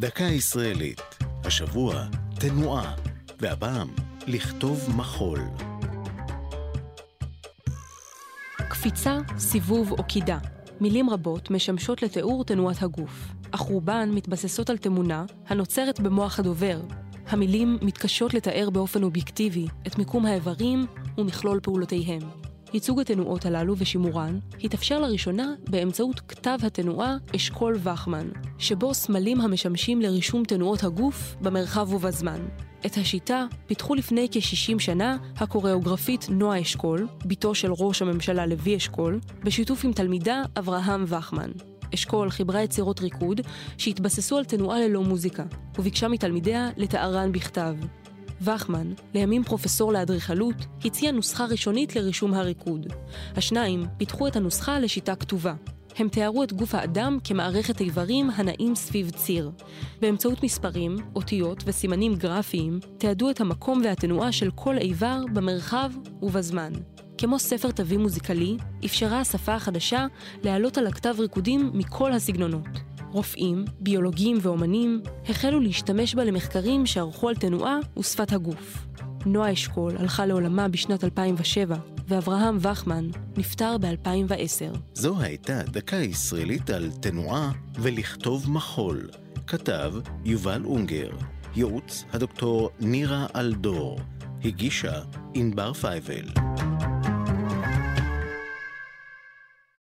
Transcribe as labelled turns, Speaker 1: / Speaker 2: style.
Speaker 1: דקה ישראלית, השבוע תנועה, והפעם לכתוב מחול.
Speaker 2: קפיצה, סיבוב או קידה. מילים רבות משמשות לתיאור תנועת הגוף, אך רובן מתבססות על תמונה הנוצרת במוח הדובר. המילים מתקשות לתאר באופן אובייקטיבי את מיקום האיברים ומכלול פעולותיהם. ייצוג התנועות הללו ושימורן התאפשר לראשונה באמצעות כתב התנועה אשכול וכמן, שבו סמלים המשמשים לרישום תנועות הגוף במרחב ובזמן. את השיטה פיתחו לפני כ-60 שנה הקוריאוגרפית נועה אשכול, בתו של ראש הממשלה לוי אשכול, בשיתוף עם תלמידה אברהם וכמן. אשכול חיברה יצירות ריקוד שהתבססו על תנועה ללא מוזיקה, וביקשה מתלמידיה לתארן בכתב. וכמן, לימים פרופסור לאדריכלות, הציע נוסחה ראשונית לרישום הריקוד. השניים פיתחו את הנוסחה לשיטה כתובה. הם תיארו את גוף האדם כמערכת איברים הנעים סביב ציר. באמצעות מספרים, אותיות וסימנים גרפיים, תיעדו את המקום והתנועה של כל איבר במרחב ובזמן. כמו ספר תווים מוזיקלי, אפשרה השפה החדשה להעלות על הכתב ריקודים מכל הסגנונות. רופאים, ביולוגים ואומנים החלו להשתמש בה למחקרים שערכו על תנועה ושפת הגוף. נועה אשכול הלכה לעולמה בשנת 2007, ואברהם וכמן נפטר ב-2010.
Speaker 1: זו הייתה דקה ישראלית על תנועה ולכתוב מחול. כתב יובל אונגר, ייעוץ הדוקטור נירה אלדור, הגישה ענבר פייבל.